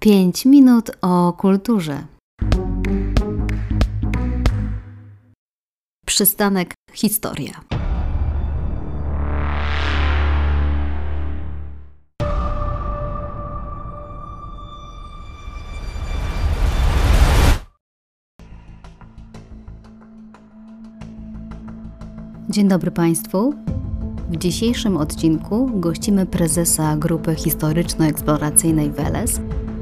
5 minut o kulturze. Przystanek Historia. Dzień dobry Państwu. W dzisiejszym odcinku gościmy prezesa Grupy Historyczno-Eksploracyjnej Weles,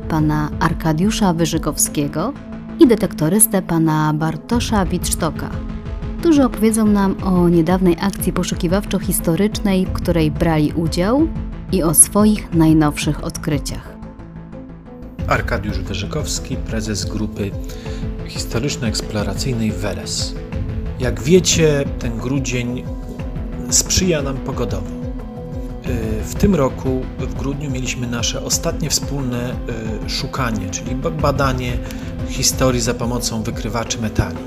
pana Arkadiusza Wyżykowskiego i detektorystę pana Bartosza Wittsztoka, którzy opowiedzą nam o niedawnej akcji poszukiwawczo-historycznej, w której brali udział i o swoich najnowszych odkryciach. Arkadiusz Wyżykowski, prezes Grupy Historyczno-Eksploracyjnej Weles. Jak wiecie, ten grudzień sprzyja nam pogodowo. Y, w tym roku, w grudniu, mieliśmy nasze ostatnie wspólne y, szukanie, czyli badanie historii za pomocą wykrywaczy metali.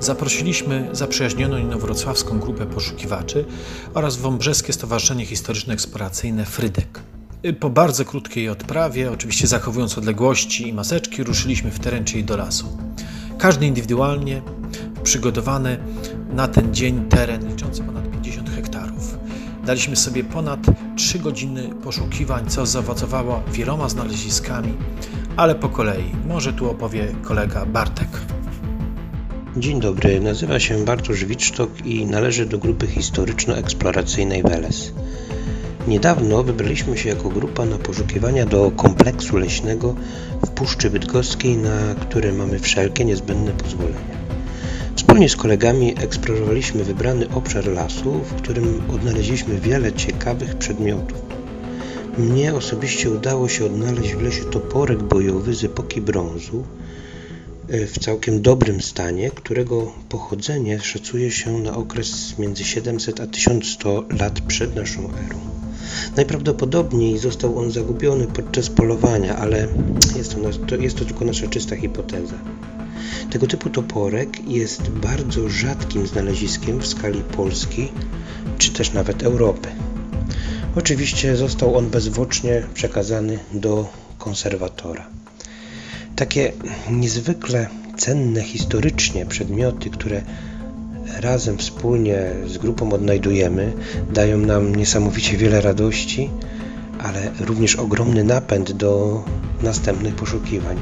Zaprosiliśmy zaprzyjaźnioną inowrocławską grupę poszukiwaczy oraz Wąbrzeskie Stowarzyszenie Historyczno-Eksploracyjne Frydek. Y, po bardzo krótkiej odprawie, oczywiście zachowując odległości i maseczki, ruszyliśmy w teren, czyli do lasu. Każdy indywidualnie przygotowany na ten dzień teren liczący ponad 50 hektarów. Daliśmy sobie ponad 3 godziny poszukiwań, co zaowocowało wieloma znaleziskami, ale po kolei. Może tu opowie kolega Bartek. Dzień dobry, nazywa się Bartosz Wicztok i należy do grupy historyczno-eksploracyjnej Weles. Niedawno wybraliśmy się jako grupa na poszukiwania do kompleksu leśnego w Puszczy Bydgoskiej, na które mamy wszelkie niezbędne pozwolenia. Wspólnie z kolegami eksplorowaliśmy wybrany obszar lasu, w którym odnaleźliśmy wiele ciekawych przedmiotów. Mnie osobiście udało się odnaleźć w lesie toporek bojowy z epoki brązu e, w całkiem dobrym stanie, którego pochodzenie szacuje się na okres między 700 a 1100 lat przed naszą erą. Najprawdopodobniej został on zagubiony podczas polowania, ale jest to, jest to tylko nasza czysta hipoteza. Tego typu toporek jest bardzo rzadkim znaleziskiem w skali Polski, czy też nawet Europy. Oczywiście został on bezwłocznie przekazany do konserwatora. Takie niezwykle cenne historycznie przedmioty, które razem wspólnie z grupą odnajdujemy, dają nam niesamowicie wiele radości, ale również ogromny napęd do następnych poszukiwań.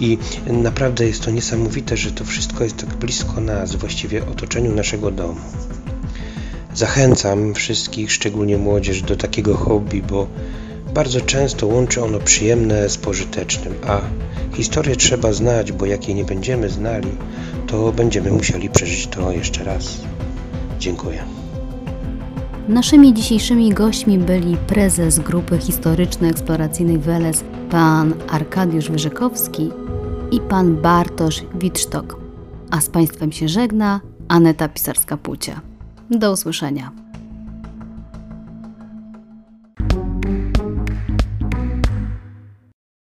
I naprawdę jest to niesamowite, że to wszystko jest tak blisko nas, właściwie otoczeniu naszego domu. Zachęcam wszystkich, szczególnie młodzież, do takiego hobby, bo bardzo często łączy ono przyjemne z pożytecznym, a historię trzeba znać, bo jak jej nie będziemy znali, to będziemy musieli przeżyć to jeszcze raz. Dziękuję. Naszymi dzisiejszymi gośćmi byli prezes Grupy Historyczno-Eksploracyjnej Weles, pan Arkadiusz Wyżykowski i pan Bartosz Wittsztok. A z Państwem się żegna Aneta Pisarska-Płucia. Do usłyszenia.